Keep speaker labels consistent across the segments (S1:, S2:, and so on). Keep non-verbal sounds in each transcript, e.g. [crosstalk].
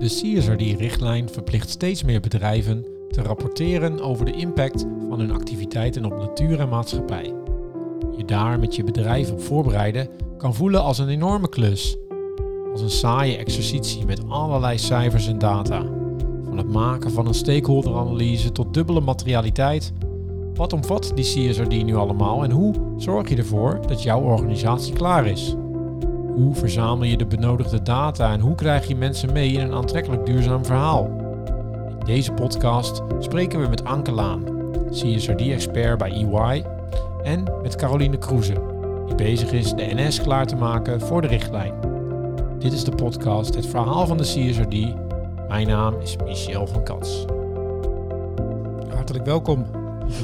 S1: De CSRD-richtlijn verplicht steeds meer bedrijven te rapporteren over de impact van hun activiteiten op natuur en maatschappij. Je daar met je bedrijf op voorbereiden kan voelen als een enorme klus. Als een saaie exercitie met allerlei cijfers en data. Van het maken van een stakeholderanalyse tot dubbele materialiteit. Wat omvat die CSRD nu allemaal en hoe zorg je ervoor dat jouw organisatie klaar is? Hoe verzamel je de benodigde data en hoe krijg je mensen mee in een aantrekkelijk duurzaam verhaal? In deze podcast spreken we met Anke Laan, CSRD-expert bij EY, en met Caroline Kroeze, die bezig is de NS klaar te maken voor de richtlijn. Dit is de podcast Het Verhaal van de CSRD. Mijn naam is Michel van Kats. Hartelijk welkom,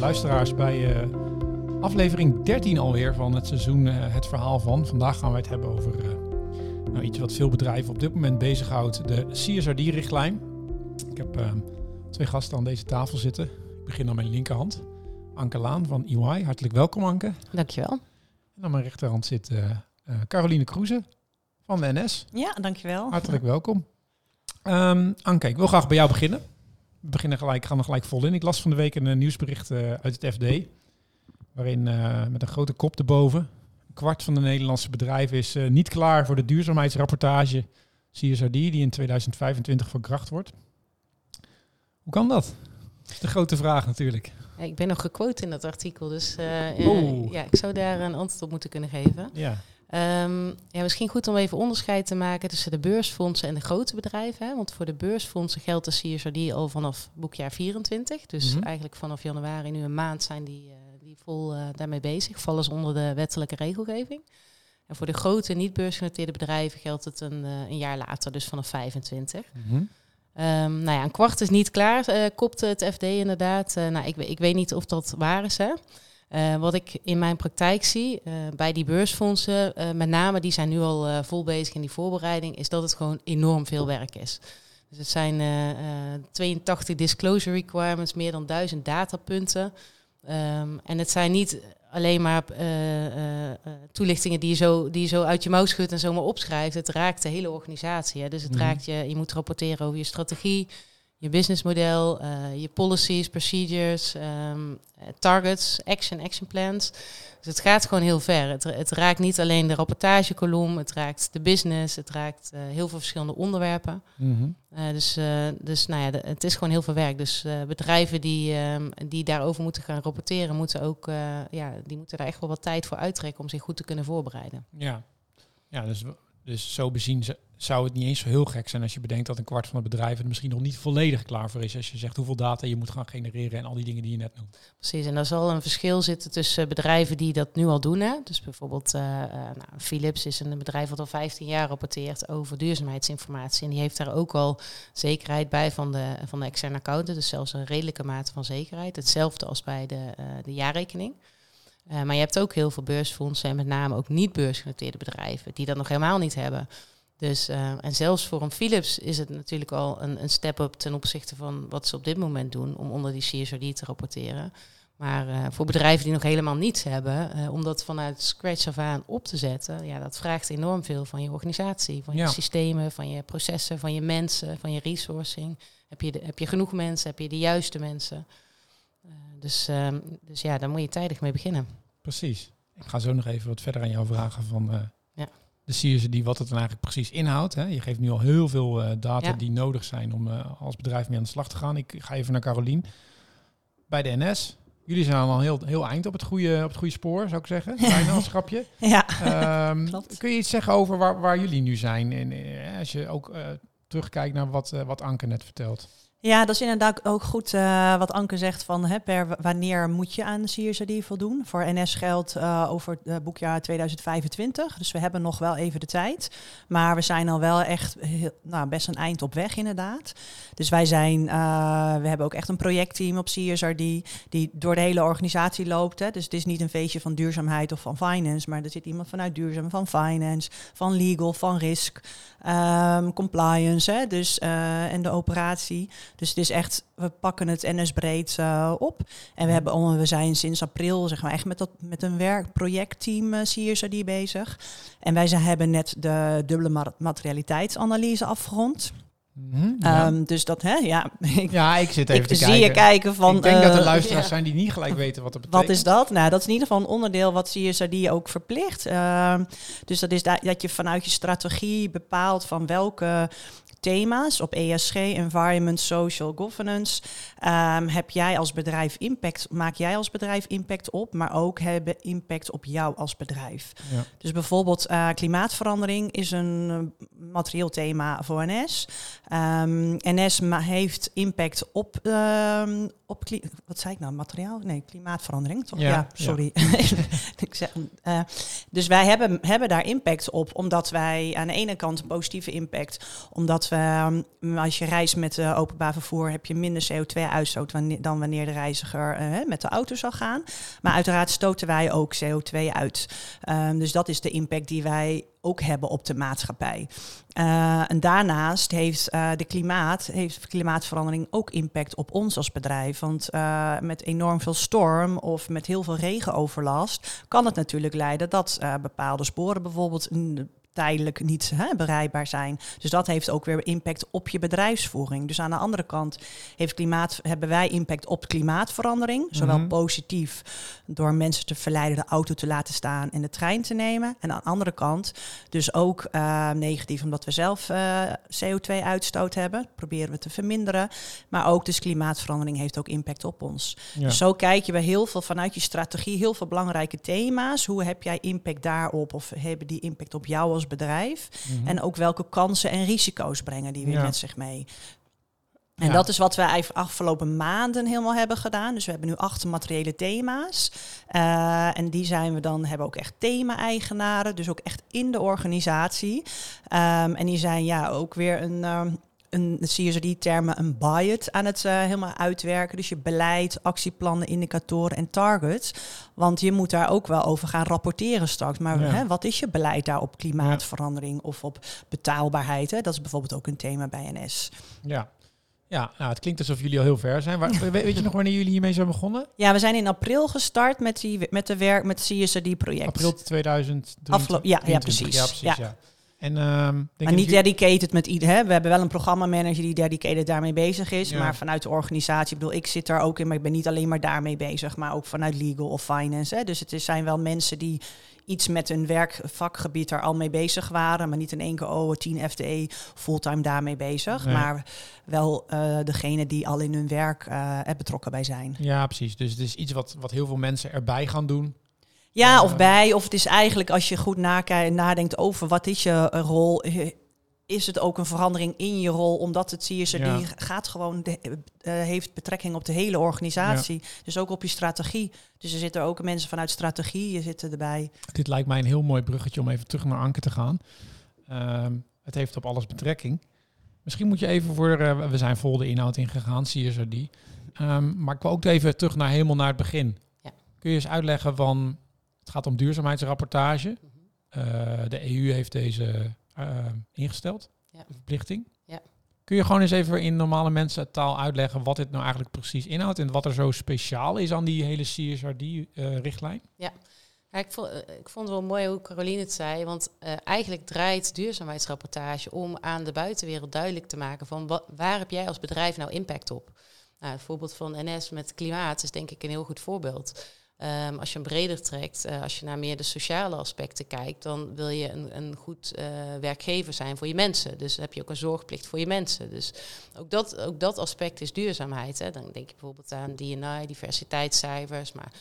S1: luisteraars, bij uh, aflevering 13 alweer van het seizoen uh, Het Verhaal van. Vandaag gaan wij het hebben over uh, nou, iets wat veel bedrijven op dit moment bezighoudt, de CSRD-richtlijn. Ik heb twee gasten aan deze tafel zitten. Ik begin aan mijn linkerhand. Anke Laan van EY. Hartelijk welkom, Anke.
S2: Dankjewel.
S1: En aan mijn rechterhand zit uh, uh, Caroline Kroeze van de NS.
S2: Ja, dankjewel.
S1: Hartelijk welkom. Um, Anke, ik wil graag bij jou beginnen. We beginnen gelijk, gaan er gelijk vol in. Ik las van de week een uh, nieuwsbericht uit het FD, waarin met een grote kop erboven, een kwart van de Nederlandse bedrijven is niet klaar voor de duurzaamheidsrapportage CSRD, die in 2025 verkracht wordt. Hoe kan dat? Dat is de grote vraag natuurlijk.
S2: Ja, ik ben nog gequote in dat artikel, dus uh, ja, ik zou daar een antwoord op moeten kunnen geven.
S1: Ja.
S2: Um, ja, misschien goed om even onderscheid te maken tussen de beursfondsen en de grote bedrijven. Hè? Want voor de beursfondsen geldt de CSRD al vanaf boekjaar 24. Dus mm -hmm. eigenlijk vanaf januari nu een maand zijn die, uh, die vol uh, daarmee bezig. Vallen ze onder de wettelijke regelgeving. En voor de grote niet-beursgenoteerde bedrijven geldt het een, een jaar later, dus vanaf 25. Mm -hmm. Um, nou ja, een kwart is niet klaar, uh, kopte het FD inderdaad. Uh, nou, ik, ik, weet niet of dat waar is. Hè? Uh, wat ik in mijn praktijk zie bij die beursfondsen, met name die zijn nu al vol bezig in die voorbereiding, is dat het gewoon enorm veel werk is. Dus het zijn 82 disclosure requirements, meer dan 1000 datapunten. Um, en het zijn niet alleen maar uh, uh, toelichtingen die je, zo, die je zo uit je mouw schudt en zomaar opschrijft. Het raakt de hele organisatie. Hè. Dus het mm -hmm. raakt je, je moet rapporteren over je strategie, je businessmodel, je policies, procedures, um, targets, action, action plans. Dus het gaat gewoon heel ver. Het, het raakt niet alleen de rapportagekolom, het raakt de business, het raakt uh, heel veel verschillende onderwerpen. Mm -hmm. uh, dus uh, dus nou ja, de, het is gewoon heel veel werk. Dus bedrijven die, die daarover moeten gaan rapporteren, moeten ook ja, die moeten daar echt wel wat tijd voor uittrekken om zich goed te kunnen voorbereiden.
S1: Ja, ja dus, dus zo bezien zou het niet eens zo heel gek zijn als je bedenkt dat een kwart van de bedrijven er misschien nog niet volledig klaar voor is. Als je zegt hoeveel data je moet gaan genereren en al die dingen die je net noemt.
S2: Precies, en daar zal een verschil zitten tussen bedrijven die dat nu al doen. Hè. Dus bijvoorbeeld uh, uh, nou, Philips is een bedrijf dat al 15 jaar rapporteert over duurzaamheidsinformatie. En die heeft daar ook al zekerheid bij van de, van de externe accountant. Dus zelfs een redelijke mate van zekerheid. Hetzelfde als bij de, uh, de jaarrekening. Maar je hebt ook heel veel beursfondsen en met name ook niet beursgenoteerde bedrijven die dat nog helemaal niet hebben. Dus, uh, en zelfs voor een Philips is het natuurlijk al een, een step-up ten opzichte van wat ze op dit moment doen om onder die CSRD te rapporteren. Maar uh, voor bedrijven die nog helemaal niets hebben, uh, om dat vanuit scratch af aan op te zetten, ja, dat vraagt enorm veel van je organisatie, van je ja. systemen, van je processen, van je mensen, van je resourcing. Heb je, de, heb je genoeg mensen, heb je de juiste mensen? dus, dus ja, daar moet je tijdig mee beginnen.
S1: Precies. Ik ga zo nog even wat verder aan jou vragen van ja de CSRD, wat het dan eigenlijk precies inhoudt. Hè. Je geeft nu al heel veel uh, data ja. die nodig zijn om uh, als bedrijf mee aan de slag te gaan. Ik ga even naar Carolien. Bij de NS, jullie zijn al heel, heel eind op het goede, op het goede spoor, zou ik zeggen. [laughs] Bijna als grapje.
S2: ja, [laughs] um,
S1: Kun je iets zeggen over waar, waar jullie nu zijn? En, uh, als je ook terugkijkt naar wat, wat Anke net vertelt.
S3: Ja, dat is inderdaad ook goed uh, wat Anke zegt van hè, per wanneer moet je aan CSRD voldoen. Voor NS geldt uh, over het boekjaar 2025, dus we hebben nog wel even de tijd. Maar we zijn al wel echt heel, nou, best een eind op weg inderdaad. Dus wij zijn, we hebben ook echt een projectteam op CSRD die door de hele organisatie loopt. Hè. Dus het is niet een feestje van duurzaamheid of van finance, maar er zit iemand vanuit duurzaam, van finance, van legal, van risk, um, compliance hè, dus, en de operatie. Dus het is echt, we pakken het NS breed uh, op. En we, hebben, we zijn sinds april zeg maar, echt met, dat, met een werkprojectteam uh, CSRD bezig. En wij zijn, hebben net de dubbele materialiteitsanalyse afgerond.
S1: Mhm, ja.
S3: Ehm, dus dat, hè, ja. [laughs] Ik,
S1: ja, ik zit even
S3: ik
S1: te
S3: zie
S1: kijken.
S3: je kijken van...
S1: ik denk dat er
S3: eh,
S1: luisteraars
S2: ja.
S1: zijn die niet gelijk weten wat dat betekent.
S3: Wat is dat? Nou, dat is in ieder geval een onderdeel wat CSRD ook verplicht. Ehm, dus dat is da- dat je vanuit je strategie bepaalt van welke thema's op ESG, environment, social governance, ehm, heb jij als bedrijf impact, maak jij als bedrijf impact op, maar ook hebben impact op jou als bedrijf.
S1: Ja.
S3: Dus bijvoorbeeld eh, klimaatverandering is een eh, materieel thema voor NS. Ehm, NS heeft impact op, ehm, op wat zei ik nou, materiaal? Nee, klimaatverandering, toch?
S1: Ja,
S3: Ja, sorry. [laughs] ik zeg, eh, dus wij hebben, hebben daar impact op, omdat wij aan de ene kant een positieve impact, omdat we, als je reist met eh, openbaar vervoer, heb je minder CO2-uitstoot dan wanneer de reiziger eh, met de auto zal gaan. Maar uiteraard stoten wij ook CO2 uit. Ehm, dus dat is de impact die wij ook hebben op de maatschappij. Eh, en daarnaast heeft de klimaat, heeft klimaatverandering ook impact op ons als bedrijf. Want met enorm veel storm of met heel veel regenoverlast kan het natuurlijk leiden dat bepaalde sporen bijvoorbeeld tijdelijk niet hè, bereikbaar zijn. Dus dat heeft ook weer impact op je bedrijfsvoering. Dus aan de andere kant heeft klimaat, hebben wij impact op klimaatverandering. Zowel
S1: Mhm.
S3: positief door mensen te verleiden de auto te laten staan en de trein te nemen. En aan de andere kant dus ook eh, negatief omdat we zelf eh, CO2-uitstoot hebben. Proberen we te verminderen. Maar ook dus klimaatverandering heeft ook impact op ons.
S1: Ja.
S3: Dus zo kijk je bij heel veel vanuit je strategie, heel veel belangrijke thema's. Hoe heb jij impact daarop of hebben die impact op jou als bedrijf?
S1: Mhm.
S3: En ook welke kansen en risico's brengen die weer
S1: Ja.
S3: met zich mee. En
S1: Ja.
S3: dat is wat we eigenlijk afgelopen maanden helemaal hebben gedaan. Dus we hebben nu acht materiële thema's. Eh, en die zijn we dan, hebben ook echt thema-eigenaren. Dus ook echt in de organisatie. Ehm, en die zijn ja ook weer een. ehm een CSRD-termen een buy-it aan het eh, helemaal uitwerken. Dus je beleid, actieplannen, indicatoren en targets. Want je moet daar ook wel over gaan rapporteren straks. Maar
S1: Ja.
S3: hè, wat is je beleid daar op klimaatverandering of op betaalbaarheid? Hè? Dat is bijvoorbeeld ook een thema bij NS.
S1: Ja. Ja, nou, het klinkt alsof jullie al heel ver zijn. Waar, we- weet je nog wanneer jullie hiermee zijn begonnen?
S3: Ja, we zijn in april gestart met, die, met de werk met CSRD-project.
S1: April 2023.
S3: Afgelopen- ja, ja,
S1: 23.
S3: precies.
S1: Ja, precies,
S3: Ja.
S1: ja. En, ehm, denk
S3: Maar niet dedicated met ieder. Hè? We hebben wel een programmamanager die dedicated daarmee bezig is.
S1: Ja.
S3: Maar vanuit de organisatie, ik bedoel, ik zit daar ook in, maar ik ben niet alleen maar daarmee bezig, maar ook vanuit legal of finance. Hè? Dus het is, zijn wel mensen die iets met hun werkvakgebied daar al mee bezig waren, maar niet in één keer, oh, 10 FTE fulltime daarmee bezig.
S1: Nee.
S3: Maar wel eh degene die al in hun werk er betrokken bij zijn.
S1: Ja, precies. Dus het is iets wat, wat heel veel mensen erbij gaan doen.
S3: Ja, of bij. Of het is eigenlijk als je goed nakijkt, nadenkt over wat is je eh, rol. eh, Is het ook een verandering in je rol? Omdat het CSRD
S1: Ja.
S3: gaat gewoon de, eh, heeft betrekking op de hele organisatie. Dus ook op je strategie. Dus er zitten ook mensen vanuit strategie je zitten erbij.
S1: Dit lijkt mij een heel mooi bruggetje om even terug naar Anke te gaan. Ehm, het heeft op alles betrekking. Misschien moet je even voor... we zijn vol de inhoud ingegaan, CSRD. Ehm maar ik wil ook even terug naar helemaal naar het begin.
S2: Ja.
S1: Kun je eens uitleggen van... Het gaat om duurzaamheidsrapportage. Eh, de EU heeft deze eh, ingesteld,
S2: Ja.
S1: de verplichting.
S2: Ja.
S1: Kun je gewoon eens even in normale mensentaal uitleggen wat dit nou eigenlijk precies inhoudt en wat er zo speciaal is aan die hele CSRD-richtlijn?
S2: Ja, ik, vond, eh, ik vond het wel mooi hoe Caroline het zei. Want eh, eigenlijk draait duurzaamheidsrapportage om aan de buitenwereld duidelijk te maken van wat, waar heb jij als bedrijf nou impact op? Nou, het voorbeeld van NS met klimaat is denk ik een heel goed voorbeeld. Ehm, als je hem breder trekt, eh, als je naar meer de sociale aspecten kijkt, dan wil je een, een goed eh, werkgever zijn voor je mensen. Dus heb je ook een zorgplicht voor je mensen. Dus ook dat, ook dat aspect is duurzaamheid. Hè. Dan denk je bijvoorbeeld aan D&I, diversiteitscijfers, maar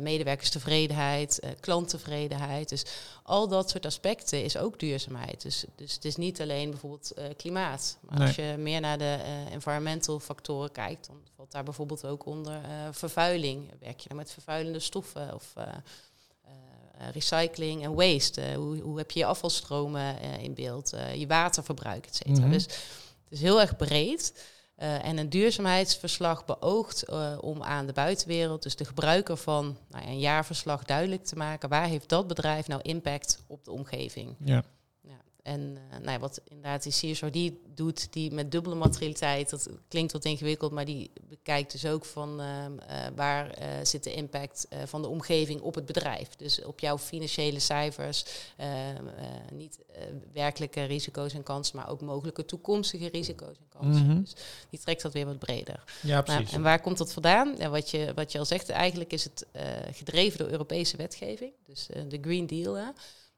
S2: medewerkerstevredenheid, eh, klanttevredenheid. Dus al dat soort aspecten is ook duurzaamheid. Dus, dus het is niet alleen bijvoorbeeld eh, klimaat. Maar als je meer naar de eh, environmental factoren kijkt, dan valt daar bijvoorbeeld ook onder eh, vervuiling. Werk je dan met vervuilende stoffen of eh, eh, recycling en waste? Eh, hoe, hoe heb je je afvalstromen eh, in beeld? Eh, je waterverbruik, et cetera.
S1: Mhm.
S2: Dus het is heel erg breed. Uh, en een duurzaamheidsverslag beoogt uh, om aan de buitenwereld, dus de gebruiker van nou een jaarverslag, duidelijk te maken waar heeft dat bedrijf nou impact op de omgeving.
S1: Ja.
S2: En uh, nou ja, wat inderdaad die CSRD doet, die met dubbele materialiteit, dat klinkt wat ingewikkeld, maar die bekijkt dus ook van uh, uh, waar zit de impact van de omgeving op het bedrijf. Dus op jouw financiële cijfers, niet werkelijke risico's en kansen, maar ook mogelijke toekomstige risico's en kansen.
S1: Mhm.
S2: Dus die trekt dat weer wat breder.
S1: Ja,
S2: Nou,
S1: precies.
S2: en waar komt dat vandaan? Ja, wat, je, wat je al zegt, eigenlijk is het gedreven door Europese wetgeving. Dus de Green Deal. Hè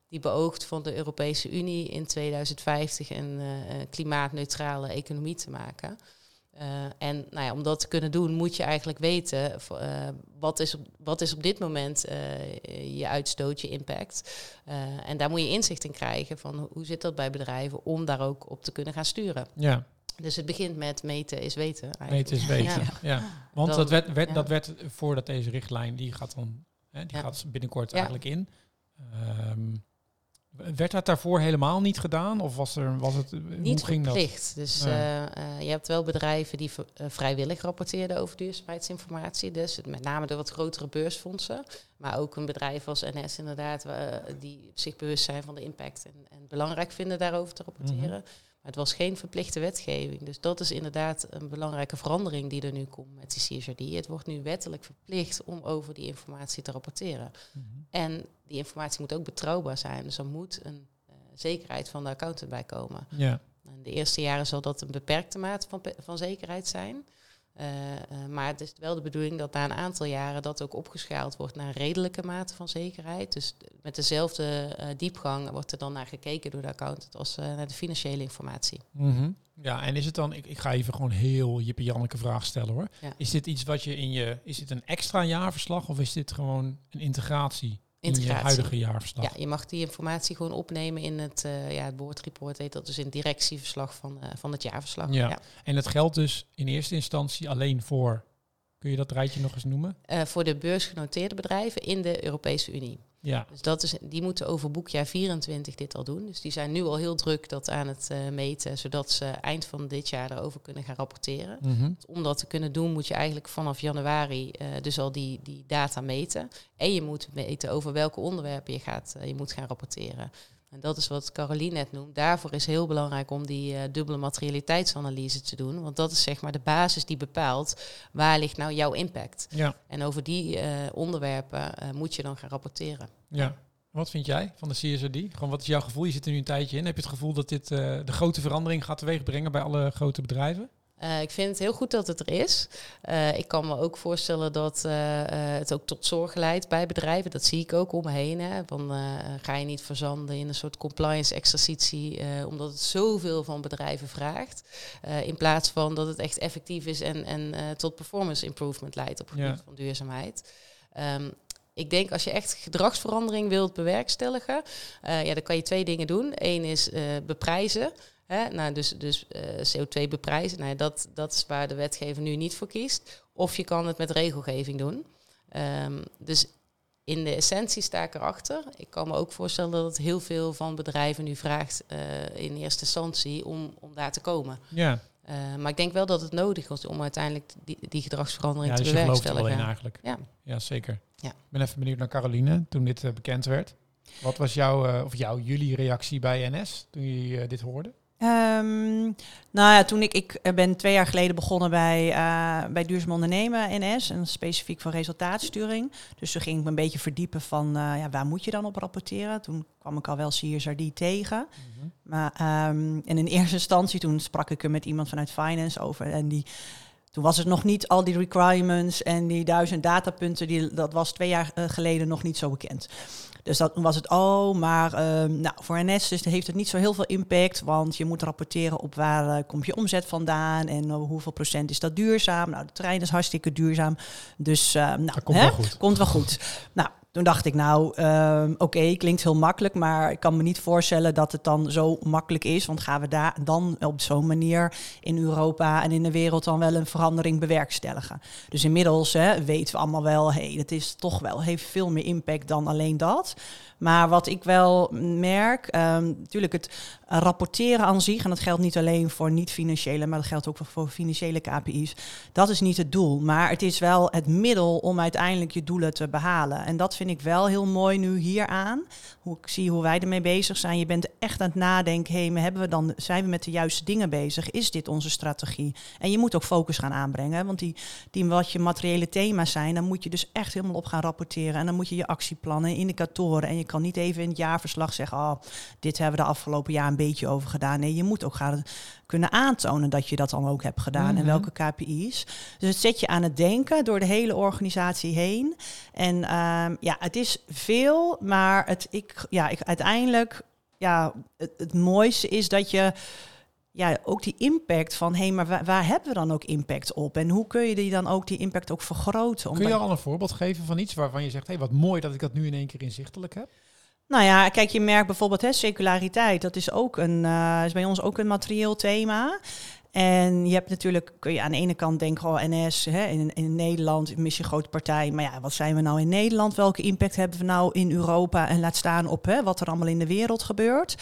S2: die beoogt van de Europese Unie in 2050 een uh, klimaatneutrale economie te maken. Uh, en nou ja, om dat te kunnen doen, moet je eigenlijk weten uh, wat, is op, wat is op dit moment je uitstoot, je impact. en daar moet je inzicht in krijgen van hoe zit dat bij bedrijven om daar ook op te kunnen gaan sturen.
S1: Ja.
S2: Dus het begint met meten is weten. Eigenlijk.
S1: Meten is weten. Ja. ja. Want
S2: Dan,
S1: dat, werd, werd,
S2: ja.
S1: dat werd voordat deze richtlijn, die gaat dan, hè, die gaat binnenkort eigenlijk in. Ehm, werd dat daarvoor helemaal niet gedaan? Of was, er, was het,
S2: Niet
S1: hoe ging dat?
S2: verplicht. Dus
S1: Nee.
S2: eh, eh, je hebt wel bedrijven die eh, vrijwillig rapporteerden over duurzaamheidsinformatie. Dus met name de wat grotere beursfondsen. Maar ook een bedrijf als NS inderdaad, die zich bewust zijn van de impact en, en belangrijk vinden daarover te rapporteren.
S1: Mhm.
S2: Het was geen verplichte wetgeving. Dus dat is inderdaad een belangrijke verandering die er nu komt met die CSRD. Het wordt nu wettelijk verplicht om over die informatie te rapporteren.
S1: Mhm.
S2: En die informatie moet ook betrouwbaar zijn. Dus er moet een eh, zekerheid van de accountant bij komen.
S1: Ja,
S2: de eerste jaren zal dat een beperkte mate van, van zekerheid zijn. Eh, eh, maar het is wel de bedoeling dat na een aantal jaren dat ook opgeschaald wordt naar een redelijke mate van zekerheid. Dus met dezelfde eh, diepgang wordt er dan naar gekeken door de accountant als naar de financiële informatie.
S1: Mhm. ja, en is het dan, ik, ik ga even gewoon heel Jippe Janneke vraag stellen hoor.
S2: Ja.
S1: Is dit iets wat je in je, is dit een extra jaarverslag of is dit gewoon een integratie, in je huidige jaarverslag?
S2: Ja, je mag die informatie gewoon opnemen in het, eh ja, het boordreport, heet dat dus in het directieverslag van, eh, van het jaarverslag.
S1: Ja. En dat geldt dus in eerste instantie alleen voor, kun je dat rijtje nog eens noemen?
S2: Eh, voor de beursgenoteerde bedrijven in de Europese Unie.
S1: Ja,
S2: Dus dat is, die moeten over boekjaar 24 dit al doen. Dus die zijn nu al heel druk dat aan het eh, meten, zodat ze eind van dit jaar erover kunnen gaan rapporteren.
S1: Mhm.
S2: Om dat te kunnen doen moet je eigenlijk vanaf januari eh, dus al die, die data meten. En je moet meten over welke onderwerpen je, gaat, eh, je moet gaan rapporteren. En dat is wat Caroline net noemt. Daarvoor is heel belangrijk om die eh, dubbele materialiteitsanalyse te doen. Want dat is zeg maar de basis die bepaalt waar ligt nou jouw impact.
S1: ja,
S2: En over die eh, onderwerpen eh, moet je dan gaan rapporteren.
S1: ja. Wat vind jij van de CSRD? Gewoon wat is jouw gevoel? Je zit er nu een tijdje in. Heb je het gevoel dat dit de grote verandering gaat teweegbrengen bij alle grote bedrijven?
S2: Eh, ik vind het heel goed dat het er is. Eh, ik kan me ook voorstellen dat eh, het ook tot zorg leidt bij bedrijven. Dat zie ik ook om me heen. Hè. Eh, ga je niet verzanden in een soort compliance-exercitie, omdat het zoveel van bedrijven vraagt. In plaats van dat het echt effectief is en, en tot performance improvement leidt op het gebied
S1: Ja.
S2: van duurzaamheid. Ehm, ik denk als je echt gedragsverandering wilt bewerkstelligen, ja, dan kan je twee dingen doen. Eén is beprijzen. Hè? Nou, dus dus eh, CO2 beprijzen, nou, ja, dat, dat is waar de wetgever nu niet voor kiest. Of je kan het met regelgeving doen. Ehm, dus in de essentie sta ik erachter. Ik kan me ook voorstellen dat het heel veel van bedrijven nu vraagt eh, in eerste instantie om, om daar te komen.
S1: Ja,
S2: Eh, maar ik denk wel dat het nodig is om uiteindelijk die, die gedragsverandering
S1: ja
S2: te
S1: dus je er wel in
S2: bewerkstelligen.
S1: eigenlijk.
S2: Ja.
S1: ja zeker.
S2: Ja.
S1: Ik ben even benieuwd naar Caroline, toen dit bekend werd. Wat was jouw, of jouw, jullie reactie bij NS toen jullie eh, dit hoorden?
S3: Ehm, nou ja, toen ik, ik ben twee jaar geleden begonnen bij, eh, bij Duurzaam Ondernemen NS. En specifiek van resultaatsturing. Dus toen ging ik me een beetje verdiepen van eh, ja, waar moet je dan op rapporteren. Toen kwam ik al wel CSRD tegen. Maar, ehm, en in eerste instantie toen sprak ik er met iemand vanuit finance over. En die, toen was het nog niet al die requirements en die duizend datapunten. Die, dat was twee jaar eh, geleden nog niet zo bekend. Dus dat was het, oh, maar ehm, nou, voor NS dus heeft het niet zo heel veel impact. Want je moet rapporteren op waar eh, komt je omzet vandaan en eh, hoeveel procent is dat duurzaam. Nou, de trein is hartstikke duurzaam. Dus eh, nou,
S1: Dat komt
S3: hè,
S1: wel goed.
S3: komt wel goed. Nou, toen dacht ik, nou, ehm, oké, klinkt heel makkelijk, maar ik kan me niet voorstellen dat het dan zo makkelijk is. Want gaan we daar dan op zo'n manier in Europa en in de wereld dan wel een verandering bewerkstelligen? Dus inmiddels hè, weten we allemaal wel, hé, hey, het is toch wel, heeft veel meer impact dan alleen dat. Maar wat ik wel merk, natuurlijk rapporteren aan zich, en dat geldt niet alleen voor niet-financiële, maar dat geldt ook voor financiële KPI's, dat is niet het doel. Maar het is wel het middel om uiteindelijk je doelen te behalen. En dat vind ik wel heel mooi nu hieraan. Hoe ik zie hoe wij ermee bezig zijn. Je bent echt aan het nadenken, hé, hebben we dan, zijn we met de juiste dingen bezig? Is dit onze strategie? En je moet ook focus gaan aanbrengen, want die, die wat je materiële thema's zijn, dan moet je dus echt helemaal op gaan rapporteren. En dan moet je je actieplannen, indicatoren en je kan niet even in het jaarverslag zeggen, oh, dit hebben we de afgelopen jaar een beetje over gedaan. Nee, je moet ook gaan kunnen aantonen dat je dat dan ook hebt gedaan en mhm. welke KPI's. Dus het zet je aan het denken door de hele organisatie heen. En um, ja, het is veel, maar het, ik, ja, ik, uiteindelijk, ja, het, het mooiste is dat je ja, ook die impact van, hé, hey, maar waar, waar, hebben we dan ook impact op? En hoe kun je die dan ook die impact ook vergroten?
S1: Kun je al een voorbeeld geven van iets waarvan je zegt, hé, hey, wat mooi dat ik dat nu in één keer inzichtelijk heb?
S3: Nou ja, kijk, je merkt bijvoorbeeld hè, seculariteit. Dat is ook een, uh, is bij ons ook een materieel thema. En je hebt natuurlijk, kun je aan de ene kant denken, oh NS, hè, in, in Nederland, missie grote partij. Maar ja, wat zijn we nou in Nederland? Welke impact hebben we nou in Europa? En laat staan op hè, wat er allemaal in de wereld gebeurt.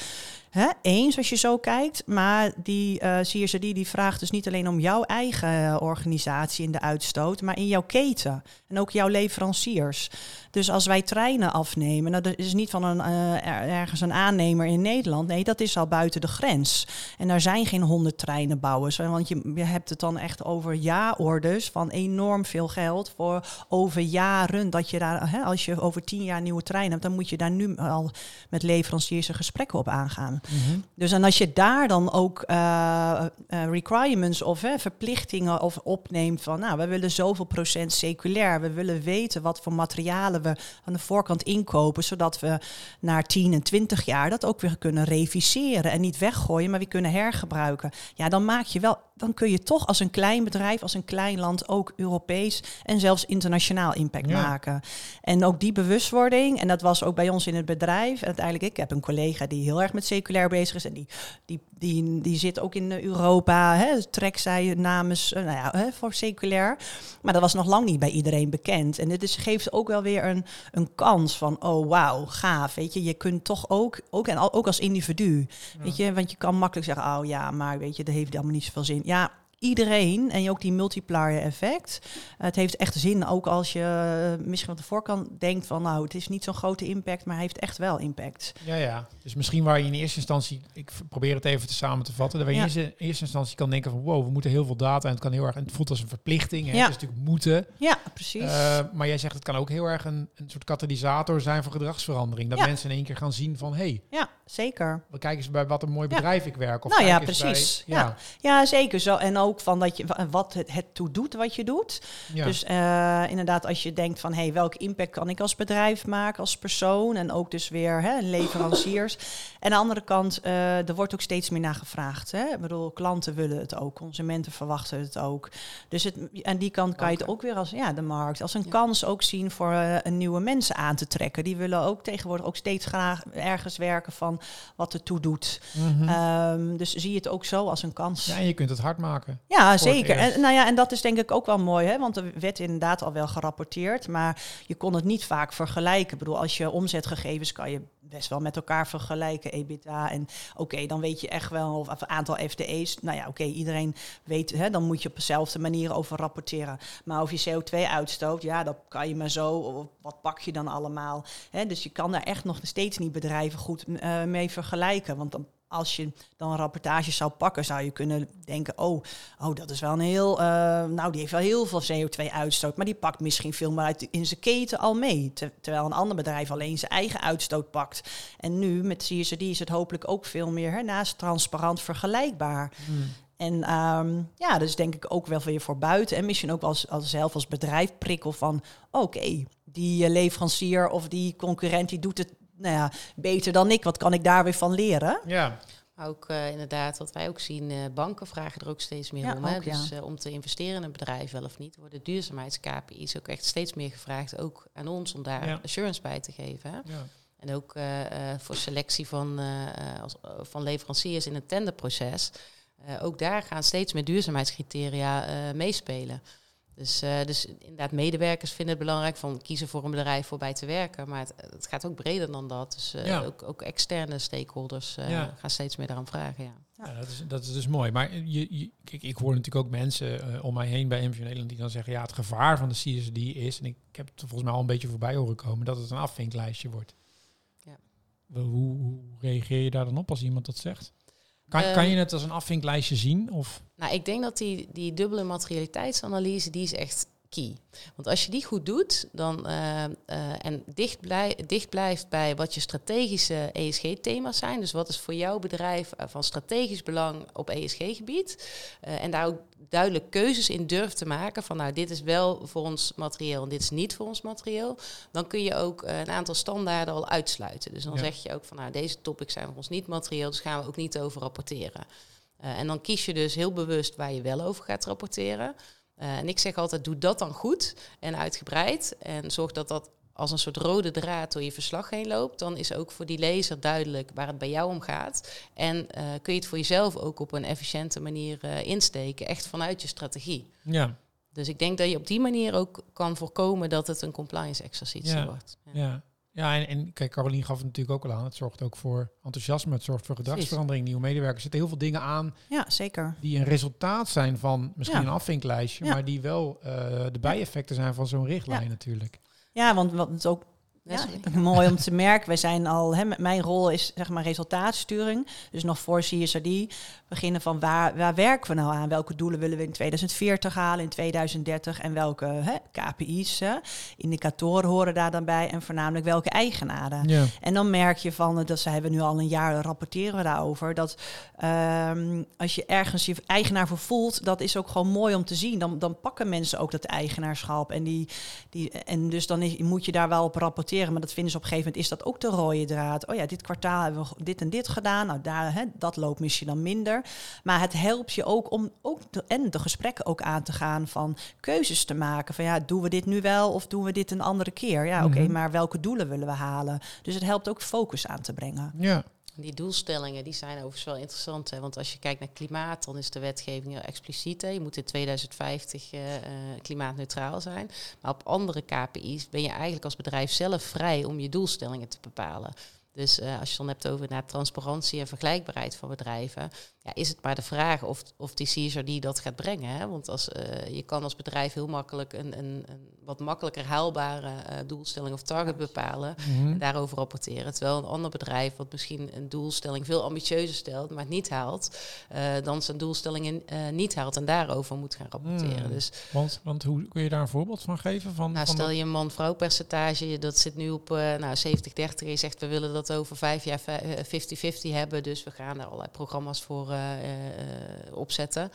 S3: Hè, eens als je zo kijkt, maar die uh, eh, CSRD die vraagt dus niet alleen om jouw eigen organisatie in de uitstoot, maar in jouw keten en ook jouw leveranciers. Dus als wij treinen afnemen, nou, dat is niet van een, uh, ergens een aannemer in Nederland. Nee, dat is al buiten de grens. En daar zijn geen honderd treinenbouwers. Want je, je hebt het dan echt over jaarorders van enorm veel geld voor over jaren. Dat je daar, hè, als je over tien jaar nieuwe treinen hebt, dan moet je daar nu al met leveranciers een gesprekken op aangaan. Mhm. Dus en als je daar dan ook uh, requirements of verplichtingen of opneemt van, nou, we willen zoveel procent seculair. We willen weten wat voor materialen we aan de voorkant inkopen, zodat we na 10 en 20 jaar dat ook weer kunnen reviseren en niet weggooien, maar weer kunnen hergebruiken. Ja, dan maak je wel dan kun je toch als een klein bedrijf, als een klein land ook Europees en zelfs internationaal impact maken. En ook die bewustwording, en dat was ook bij ons in het bedrijf. En uiteindelijk, ik heb een collega die heel erg met seculair bezig is en die, die, die, die zit ook in Europa, hè, trekt zij namens, eh, nou ja, hè, voor seculair. Maar dat was nog lang niet bij iedereen bekend. En dit is, geeft ook wel weer een, een kans van, oh wauw, gaaf. Weet je, je kunt toch ook, ook, en ook als individu, weet je, want je kan makkelijk zeggen, oh ja, maar weet je, dat heeft helemaal niet zoveel zin ja, iedereen en ook die multiplier effect. Het heeft echt zin, ook als je uh, misschien op de voorkant denkt van nou, het is niet zo'n grote impact, maar hij heeft echt wel impact.
S1: Ja, ja. Dus misschien waar je in eerste instantie, ik probeer het even te samen te vatten, waar je in eerste instantie kan denken van wow, we moeten heel veel data en het kan heel erg, en het voelt als een verplichting, hè? Ja. het is natuurlijk moeten.
S3: Ja, precies.
S1: Uh, maar jij zegt het kan ook heel erg een, een soort katalysator zijn voor gedragsverandering, dat mensen in één keer gaan zien van hey,
S3: ja, zeker.
S1: We kijken eens bij wat een mooi bedrijf ik werk. Of
S3: nou ja, precies. ja. ja, zeker zo. En ook van dat je wat het, het toe doet wat je doet. Dus uh, inderdaad, als je denkt van hey, welke impact kan ik als bedrijf maken, als persoon en ook dus weer hè, leveranciers. [laughs] en aan de andere kant, uh, er wordt ook steeds meer naar gevraagd. Hè? Ik bedoel, klanten willen het ook, consumenten verwachten het ook. Dus het, aan die kant kan je het ook weer als ja, de markt, als een kans ook zien voor uh, een nieuwe mensen aan te trekken. Die willen ook tegenwoordig ook steeds graag ergens werken van wat het toe doet. Mm um, dus zie je het ook zo als een kans.
S1: Ja, en je kunt het hard maken.
S3: Ja, zeker. En, nou ja, en dat is denk ik ook wel mooi, hè? want er werd inderdaad al wel gerapporteerd, maar je kon het niet vaak vergelijken. Ik bedoel, als je omzetgegevens kan je best wel met elkaar vergelijken, EBITDA. En oké, dan weet je echt wel of een aantal FTE's. Nou ja, oké, iedereen weet, hè, dan moet je op dezelfde manier over rapporteren. Maar over je CO2-uitstoot, ja, dat kan je maar zo. Wat pak je dan allemaal? Hè, dus je kan daar echt nog steeds niet bedrijven goed uh, mee vergelijken. Want dan als je dan een rapportage zou pakken, zou je kunnen denken: oh, oh dat is wel een heel. Uh, nou, die heeft wel heel veel CO2-uitstoot, maar die pakt misschien veel meer uit in zijn keten al mee. terwijl een ander bedrijf alleen zijn eigen uitstoot pakt. En nu met CSRD is het hopelijk ook veel meer naast transparant vergelijkbaar. Hmm. En um, ja, dus denk ik ook wel weer voor buiten. En misschien ook als, als zelf als bedrijf prikkel van... oké, die leverancier of die concurrent die doet het nou ja, beter dan ik. Wat kan ik daar weer van leren?
S1: Ja.
S2: Ook uh, inderdaad, wat wij ook zien, uh, banken vragen er ook steeds meer om. Hè? dus uh, om te investeren in een bedrijf wel of niet, worden duurzaamheids-KPI's ook echt steeds meer gevraagd. Ook aan ons om daar assurance bij te geven. Hè? Ja. En ook voor selectie van, als, van leveranciers in het tenderproces. ook daar gaan steeds meer duurzaamheidscriteria meespelen. Dus, uh, dus inderdaad, medewerkers vinden het belangrijk van kiezen voor een bedrijf voor bij te werken. Maar het, het gaat ook breder dan dat. Dus uh, ja. ook, ook, externe stakeholders uh, ja. gaan steeds meer daaraan vragen. Ja.
S1: ja. dat, is, dat is dus mooi. Maar je, je, kijk, ik hoor natuurlijk ook mensen om mij heen bij MV Nederland die dan zeggen... ja, het gevaar van de CSD is... en ik, ik heb het volgens mij al een beetje voorbij horen komen... dat het een afvinklijstje wordt. Ja. Hoe, hoe reageer je daar dan op als iemand dat zegt? Kan, kan je ehm, het als een afvinklijstje zien? Of?
S2: Nou, ik denk dat die, die dubbele materialiteitsanalyse, die is echt key. Want als je die goed doet dan, uh, uh, en dicht, blij, dicht blijft bij wat je strategische ESG-thema's zijn, dus wat is voor jouw bedrijf uh, van strategisch belang op ESG-gebied, en daar ook duidelijk keuzes in durft te maken van nou dit is wel voor ons materieel en dit is niet voor ons materieel, dan kun je ook een aantal standaarden al uitsluiten. Dus dan zeg je ook van nou deze topics zijn voor ons niet materieel, dus gaan we ook niet over rapporteren. en dan kies je dus heel bewust waar je wel over gaat rapporteren. Uh, en ik zeg altijd, doe dat dan goed en uitgebreid. En zorg dat dat als een soort rode draad door je verslag heen loopt. Dan is ook voor die lezer duidelijk waar het bij jou om gaat. En uh, kun je het voor jezelf ook op een efficiënte manier uh, insteken. Echt vanuit je strategie. Ja. Dus ik denk dat je op die manier ook kan voorkomen dat het een compliance exercitie
S1: ja.
S2: wordt.
S1: Ja. ja. Ja, en, en kijk, Carolien gaf het natuurlijk ook al aan. Het zorgt ook voor enthousiasme, het zorgt voor gedragsverandering, nieuwe medewerkers. Er zitten heel veel dingen aan.
S3: Ja, zeker.
S1: Die een resultaat zijn van misschien een afvinklijstje, maar die wel uh, de bijeffecten zijn van zo'n richtlijn natuurlijk.
S3: Ja, want wat het ook ja, mooi om te merken. Wij zijn al, hè, mijn rol is zeg maar resultaatsturing. Dus nog voor CSRD beginnen van waar, waar werken we nou aan? Welke doelen willen we in 2040 halen, in 2030 en welke hè, KPI's, hè, indicatoren horen daar dan bij en voornamelijk welke eigenaren. Ja. En dan merk je van, dat zijn we nu al een jaar rapporteren we daarover, dat um, als je ergens je eigenaar voor voelt, dat is ook gewoon mooi om te zien. Dan, dan pakken mensen ook dat eigenaarschap en die, die en dus dan is, moet je daar wel op rapporteren maar dat vinden ze op een gegeven moment is dat ook de rode draad. Oh ja, dit kwartaal hebben we dit en dit gedaan. Nou, daar, hè, dat loopt misschien dan minder. Maar het helpt je ook om ook de, en de gesprekken ook aan te gaan van keuzes te maken. Van ja, doen we dit nu wel of doen we dit een andere keer? Ja, oké, mhm. maar welke doelen willen we halen? Dus het helpt ook focus aan te brengen.
S1: Ja.
S2: Die doelstellingen die zijn overigens wel interessant. Hè? Want als je kijkt naar klimaat, dan is de wetgeving heel expliciet. Hè? Je moet in 2050 uh, uh, klimaatneutraal zijn. Maar op andere KPI's ben je eigenlijk als bedrijf zelf vrij om je doelstellingen te bepalen. Dus uh, als je dan hebt over naar transparantie en vergelijkbaarheid van bedrijven, ja, is het maar de vraag of, of die CSRD dat gaat brengen. Hè? Want als, uh, je kan als bedrijf heel makkelijk een, een, een wat makkelijker haalbare uh, doelstelling of target bepalen mm en daarover rapporteren. Terwijl een ander bedrijf wat misschien een doelstelling veel ambitieuzer stelt, maar het niet haalt, dan zijn doelstellingen niet haalt en daarover moet gaan rapporteren. Mm. Dus,
S1: want, want hoe kun je daar een voorbeeld van geven? Van,
S2: nou,
S1: van
S2: stel je een man-vrouw percentage, dat zit nu op nou, 70-30. Je zegt we willen dat over vijf jaar 50-50 hebben, dus we gaan er allerlei programma's voor eh, eh, opzetten.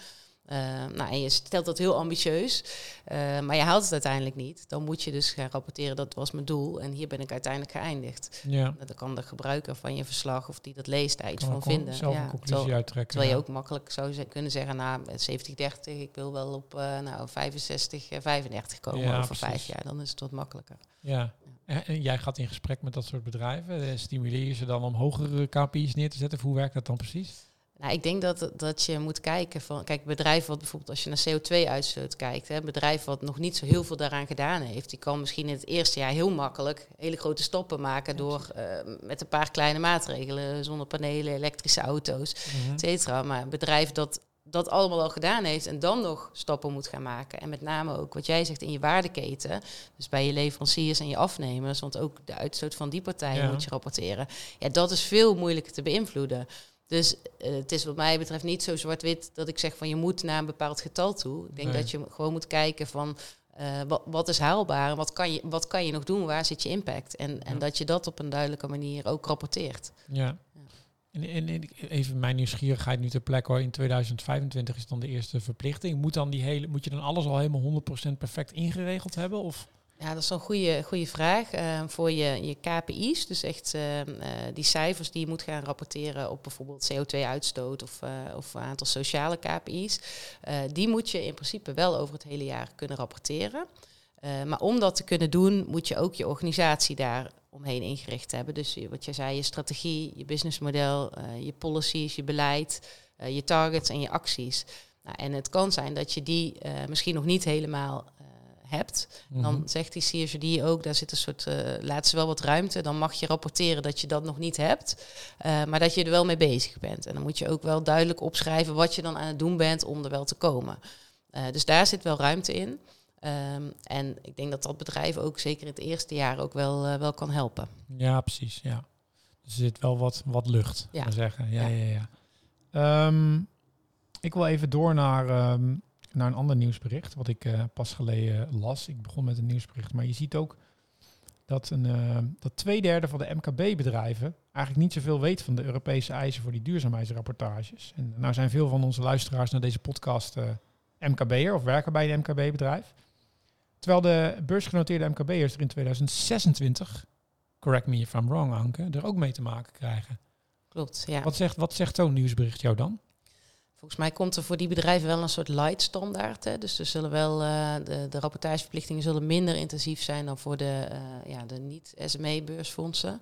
S2: Uh, nou, en je stelt dat heel ambitieus, uh, maar je haalt het uiteindelijk niet. Dan moet je dus gaan rapporteren, dat was mijn doel en hier ben ik uiteindelijk geïndigd. Ja. Nou, dan kan de gebruiker van je verslag of die dat leest daar iets van vinden.
S1: Zelf ja, een conclusie terwijl, uittrekken.
S2: Terwijl je ook makkelijk zou kunnen zeggen, nou 70, 30, ik wil wel op uh, nou, 65, 35 komen over precies. vijf jaar. Dan is het wat makkelijker.
S1: Ja. En jij gaat in gesprek met dat soort bedrijven. Stimuleer je ze dan om hogere KPI's neer te zetten? Of hoe werkt dat dan precies?
S2: Nou, ik denk dat, dat je moet kijken van, kijk, bedrijven wat bijvoorbeeld als je naar CO2-uitstoot kijkt, hè, bedrijf wat nog niet zo heel veel daaraan gedaan heeft, die kan misschien in het eerste jaar heel makkelijk hele grote stappen maken door uh, met een paar kleine maatregelen, zonnepanelen, elektrische auto's, mm et cetera. Maar een bedrijf dat dat allemaal al gedaan heeft en dan nog stappen moet gaan maken. En met name ook wat jij zegt in je waardeketen, dus bij je leveranciers en je afnemers, want ook de uitstoot van die partijen ja. moet je rapporteren. Ja, dat is veel moeilijker te beïnvloeden. Dus uh, het is wat mij betreft niet zo zwart-wit dat ik zeg van je moet naar een bepaald getal toe. Ik denk nee. dat je gewoon moet kijken van uh, wat, wat, is haalbaar en wat kan, je, wat kan je nog doen, waar zit je impact? En, ja. en dat je dat op een duidelijke manier ook rapporteert.
S1: Ja. En, en, even mijn nieuwsgierigheid nu ter plekke hoor. In 2025 is dan de eerste verplichting. Moet, dan die hele, moet je dan alles al helemaal 100% perfect ingeregeld hebben? Of?
S2: Ja, dat is een goede, goede vraag. Uh, voor je, je KPI's, dus echt uh, uh, die cijfers die je moet gaan rapporteren op bijvoorbeeld CO2-uitstoot of, of aantal sociale KPI's, die moet je in principe wel over het hele jaar kunnen rapporteren. maar om dat te kunnen doen, moet je ook je organisatie daar omheen ingericht hebben. Dus wat jij zei, je strategie, je businessmodel, je policies, je beleid, je targets en je acties. Nou, en het kan zijn dat je die eh, misschien nog niet helemaal eh, hebt. Dan
S1: Mhm.
S2: zegt die CSRD ook, daar zit een soort, eh laat ze wel wat ruimte. Dan mag je rapporteren dat je dat nog niet hebt, eh, maar dat je er wel mee bezig bent. En dan moet je ook wel duidelijk opschrijven wat je dan aan het doen bent om er wel te komen. Eh, dus daar zit wel ruimte in. Ehm, en ik denk dat dat bedrijf ook zeker in het eerste jaar ook wel, eh, wel kan helpen.
S1: Ja, precies. Ja. Dus er zit wel wat, wat lucht,
S2: Ja.
S1: ja. zeggen. Ja,
S2: Ja.
S1: ja, ja. Ehm, ik wil even door naar, ehm, naar een ander nieuwsbericht, wat ik eh, pas geleden las. Ik begon met een nieuwsbericht, maar je ziet ook dat, een, eh, dat twee derde van de MKB-bedrijven eigenlijk niet zoveel weet van de Europese eisen voor die duurzaamheidsrapportages. En nou zijn veel van onze luisteraars naar deze podcast MKB'er of werken bij een MKB-bedrijf. Terwijl de beursgenoteerde MKB'ers er in 2026 correct me if I'm wrong, Anke, er ook mee te maken krijgen.
S2: Klopt, ja.
S1: Wat zegt, wat zegt zo'n nieuwsbericht jou dan?
S2: Volgens mij komt er voor die bedrijven wel een soort light standaard. Hè? Dus er zullen wel eh, de, de rapportageverplichtingen zullen minder intensief zijn dan voor de, eh, ja, de niet-SME-beursfondsen.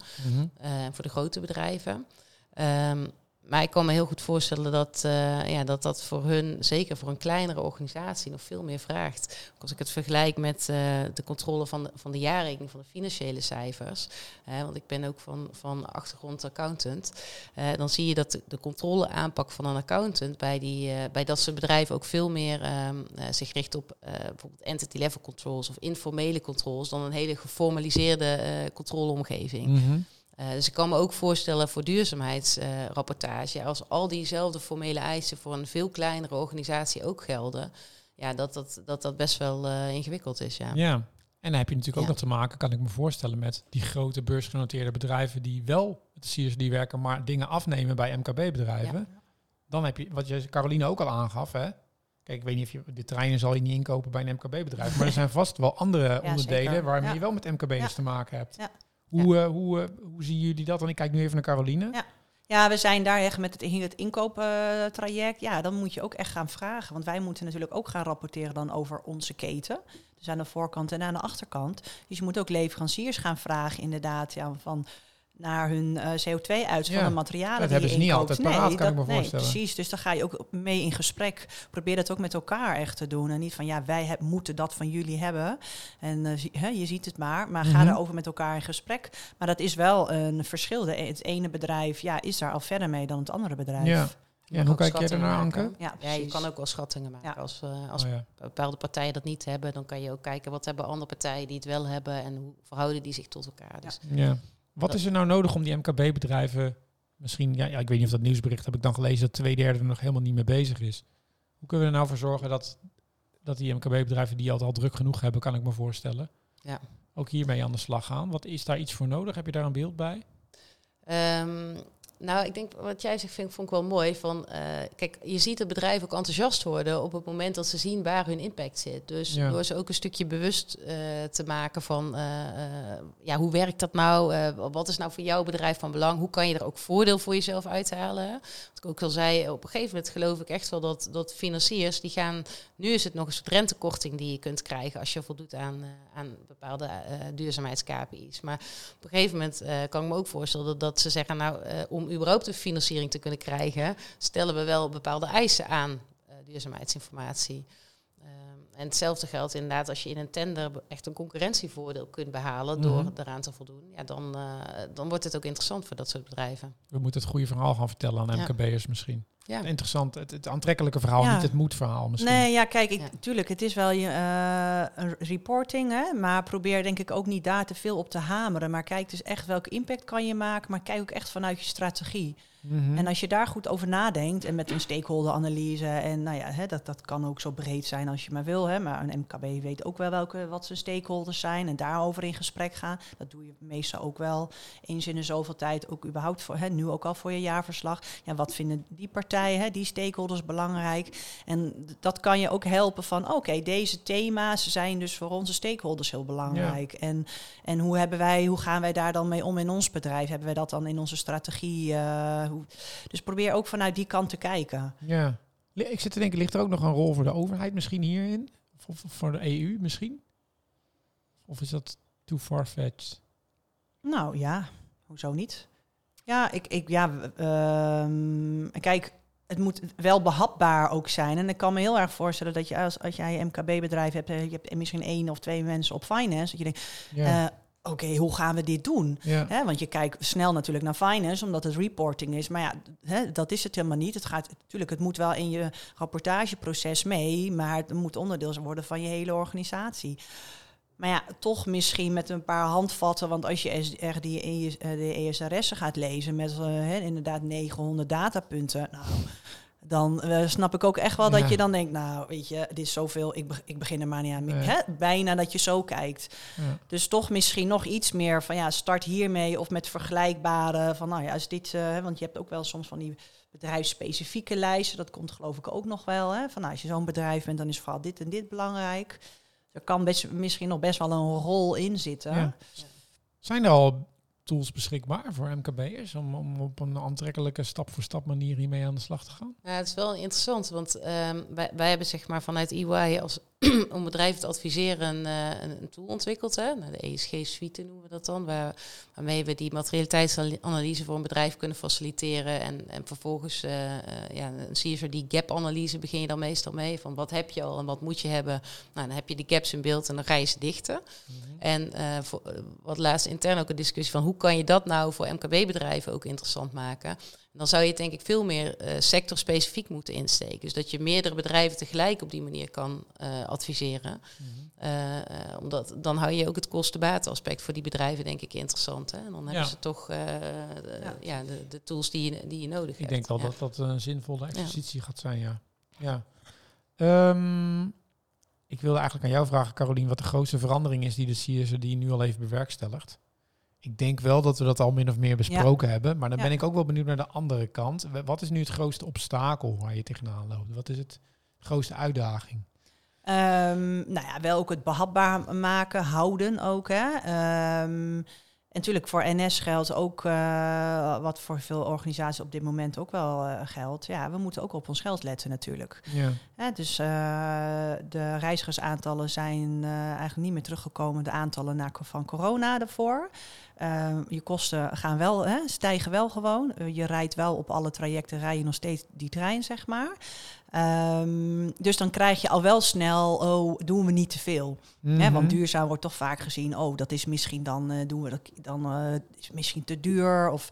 S2: eh, en voor de grote bedrijven. Ehm, maar ik kan me heel goed voorstellen dat, eh, ja, dat dat voor hun, zeker voor een kleinere organisatie, nog veel meer vraagt. Als ik het vergelijk met eh, de controle van de, van de jaarrekening, van de financiële cijfers. hè, want ik ben ook van, van achtergrond accountant. eh, dan zie je dat de, controleaanpak van een accountant bij, die, bij dat soort bedrijven ook veel meer ehm, eh, zich richt op bijvoorbeeld entity level controls of informele controls dan een hele geformaliseerde controleomgeving.
S1: Mhm.
S2: Uh, dus ik kan me ook voorstellen voor duurzaamheidsrapportage, als al diezelfde formele eisen voor een veel kleinere organisatie ook gelden, ja, dat dat, dat, dat best wel uh, ingewikkeld is. Ja.
S1: ja, en dan heb je natuurlijk ook nog te maken, kan ik me voorstellen, met die grote beursgenoteerde bedrijven die wel met de CSD werken, maar dingen afnemen bij MKB-bedrijven. Dan heb je, wat je Caroline ook al aangaf, hè. Kijk, ik weet niet of je de treinen zal je niet inkopen bij een MKB-bedrijf, maar er zijn vast wel andere onderdelen waarmee je wel met MKB'ers te maken hebt.
S3: Ja.
S1: Hoe, eh, hoe, eh, hoe zien jullie dat? En ik kijk nu even naar Caroline.
S3: Ja. Ja, we zijn daar echt met het, het inkooptraject. Ja, dan moet je ook echt gaan vragen. Want wij moeten natuurlijk ook gaan rapporteren dan over onze keten. Dus aan de voorkant en aan de achterkant. Dus je moet ook leveranciers gaan vragen inderdaad ja, van naar hun eh, CO2-uitstoot
S1: Ja,
S3: van de materialen
S1: dat
S3: die
S1: hebben
S3: je
S1: ze niet
S3: inkoopt.
S1: altijd paraat, kan ik me
S3: nee,
S1: voorstellen.
S3: precies. Dus dan ga je ook mee in gesprek. Probeer dat ook met elkaar echt te doen. En niet van, ja, wij heb- moeten dat van jullie hebben. En eh, je ziet het maar. Maar ga
S1: Mhm.
S3: daarover met elkaar in gesprek. Maar dat is wel een verschil. De, het ene bedrijf ja, is daar al verder mee dan het andere bedrijf.
S1: Ja. Ja, en hoe kijk jij ernaar. Anke?
S3: Ja,
S2: Ja, je kan ook wel schattingen maken.
S3: Ja.
S2: Als, eh, als
S1: Oh, ja.
S2: bepaalde partijen dat niet hebben, dan kan je ook kijken wat hebben andere partijen die het wel hebben en hoe verhouden die zich tot elkaar. Dus
S1: Ja. Wat is er nou nodig om die MKB-bedrijven misschien, ja, ja, ik weet niet of dat nieuwsbericht heb ik dan gelezen dat twee derde er nog helemaal niet mee bezig is. Hoe kunnen we er nou voor zorgen dat, dat die MKB-bedrijven die altijd al druk genoeg hebben, kan ik me voorstellen,
S2: Ja.
S1: ook hiermee aan de slag gaan? Wat is daar iets voor nodig? Heb je daar een beeld bij?
S2: Ehm, nou, ik denk wat jij zegt, vind, vond ik wel mooi. Van, eh, kijk, je ziet het bedrijf ook enthousiast worden op het moment dat ze zien waar hun impact zit. Dus
S1: Ja.
S2: door ze ook een stukje bewust eh, te maken van, eh, ja, hoe werkt dat nou? Wat is nou voor jouw bedrijf van belang? Hoe kan je er ook voordeel voor jezelf uithalen? Wat ik ook al zei, op een gegeven moment geloof ik echt wel dat, dat financiers, die gaan, nu is het nog een soort rentekorting die je kunt krijgen als je voldoet aan, aan bepaalde duurzaamheids-KPI's. Maar op een gegeven moment kan ik me ook voorstellen dat, dat ze zeggen, nou, eh, om überhaupt een financiering te kunnen krijgen, stellen we wel bepaalde eisen aan eh, duurzaamheidsinformatie. Ehm, en hetzelfde geldt inderdaad als je in een tender echt een concurrentievoordeel kunt behalen door
S1: Mhm.
S2: eraan te voldoen. Ja, dan, eh, dan wordt het ook interessant voor dat soort bedrijven.
S1: We moeten het goede verhaal gaan vertellen aan
S2: Ja.
S1: MKB'ers misschien.
S2: Ja.
S1: Interessant, het, het aantrekkelijke verhaal,
S3: Ja.
S1: niet het moedverhaal misschien.
S3: Nee, ja, kijk, ik,
S2: Ja.
S3: tuurlijk, het is wel je, eh, een reporting, hè, maar probeer denk ik ook niet daar te veel op te hameren. Maar kijk dus echt welke impact kan je maken, maar kijk ook echt vanuit je strategie.
S1: Mhm.
S3: En als je daar goed over nadenkt en met een stakeholder-analyse, en nou ja, hè, dat, dat kan ook zo breed zijn als je maar wil, hè, maar een MKB weet ook wel welke, wat zijn stakeholders zijn en daarover in gesprek gaan. Dat doe je meestal ook wel eens in de zoveel tijd, ook überhaupt voor, hè, nu ook al voor je jaarverslag. Ja, wat vinden die partijen, hè, die stakeholders belangrijk? En dat kan je ook helpen van, oké, deze thema's zijn dus voor onze stakeholders heel belangrijk. En, en hoe, hebben wij, hoe gaan wij daar dan mee om in ons bedrijf? Hebben wij dat dan in onze strategie? eh, hoe, dus probeer ook vanuit die kant te kijken.
S1: Ja. Ik zit te denken, ligt er ook nog een rol voor de overheid misschien hierin? Of, voor de EU misschien? Of is dat too far-fetched?
S3: Nou ja, hoezo niet? Ja, ik, ik ja, ehm, kijk, het moet wel behapbaar ook zijn. En ik kan me heel erg voorstellen dat je als, als jij een MKB-bedrijf hebt, je hebt misschien één of twee mensen op finance, dat je denkt, ja oké, hoe gaan we dit doen? Ja. want je kijkt snel natuurlijk naar finance, omdat het reporting is. Maar ja, dat is het helemaal niet. Het gaat natuurlijk, het moet wel in je rapportageproces mee, maar het moet onderdeel worden van je hele organisatie. Maar ja, toch misschien met een paar handvatten. Want als je echt die, eh, de ESRS'en gaat lezen met uh, inderdaad 900 datapunten. Nou, dan uh, snap ik ook echt wel dat je dan denkt, nou weet je, dit is zoveel, ik, ik begin er maar niet aan. Hè? Bijna dat je zo kijkt. Ja. Dus toch misschien nog iets meer van ja, start hiermee of met vergelijkbare van nou ja, is dit, uh, want je hebt ook wel soms van die bedrijfsspecifieke lijsten, dat komt geloof ik ook nog wel. Hè? Van nou, als je zo'n bedrijf bent, dan is vooral dit en dit belangrijk. Er kan best, misschien nog best wel een rol in zitten. Ja.
S1: Zijn er al tools beschikbaar voor MKB'ers om, om op een aantrekkelijke stap-voor-stap manier hiermee aan de slag te gaan?
S2: Ja, het is wel interessant, want um, wij, wij hebben zeg maar vanuit EY als [clears throat] om bedrijven te adviseren een, een, tool ontwikkeld. Hè? Nou, de ESG-suite noemen we dat dan, waar, waarmee we die materialiteitsanalyse voor een bedrijf kunnen faciliteren. En, en vervolgens uh, uh, ja, een CSRD-gap-analyse begin je dan meestal mee. Van wat heb je al en wat moet je hebben? Nou, dan heb je die gaps in beeld en dan ga je ze dichten. Mhm. En voor, wat laatst intern ook een discussie van hoe kan je dat nou voor MKB-bedrijven ook interessant maken? Dan zou je het denk ik veel meer uh, sectorspecifiek moeten insteken. Dus dat je meerdere bedrijven tegelijk op die manier kan uh, adviseren. Mhm. uh, omdat dan hou je ook het kosten-baten-aspect voor die bedrijven denk ik interessant. Hè? En dan hebben ze toch de, ja. de, de, tools die je, die je nodig
S1: ik
S2: hebt.
S1: Ik denk wel dat dat een zinvolle exercitie gaat zijn, ja. ja. Um, ik wilde eigenlijk aan jou vragen, Carolien, wat de grootste verandering is die de CSR die nu al heeft bewerkstelligd. Ik denk wel dat we dat al min of meer besproken hebben. Maar dan ben ik ook wel benieuwd naar de andere kant. Wat is nu het grootste obstakel waar je tegenaan loopt? Wat is het grootste uitdaging?
S3: Um, nou ja, wel ook het behapbaar maken, houden ook. Hè. Um, en natuurlijk voor NS geldt ook, uh, wat voor veel organisaties op dit moment ook wel uh, geldt. Ja, we moeten ook op ons geld letten natuurlijk. Ja. ja dus uh, de reizigersaantallen zijn eigenlijk niet meer teruggekomen, de aantallen na, van corona daarvoor. Je kosten gaan wel, hè, stijgen wel gewoon. je rijdt wel op alle trajecten, rij je nog steeds die trein, zeg maar. Um, dus dan krijg je al wel snel, oh, doen we niet te veel. Mm want mhm. duurzaam wordt toch vaak gezien, oh, dat is misschien dan, uh, doen we dat, dan uh, is misschien te duur. Of,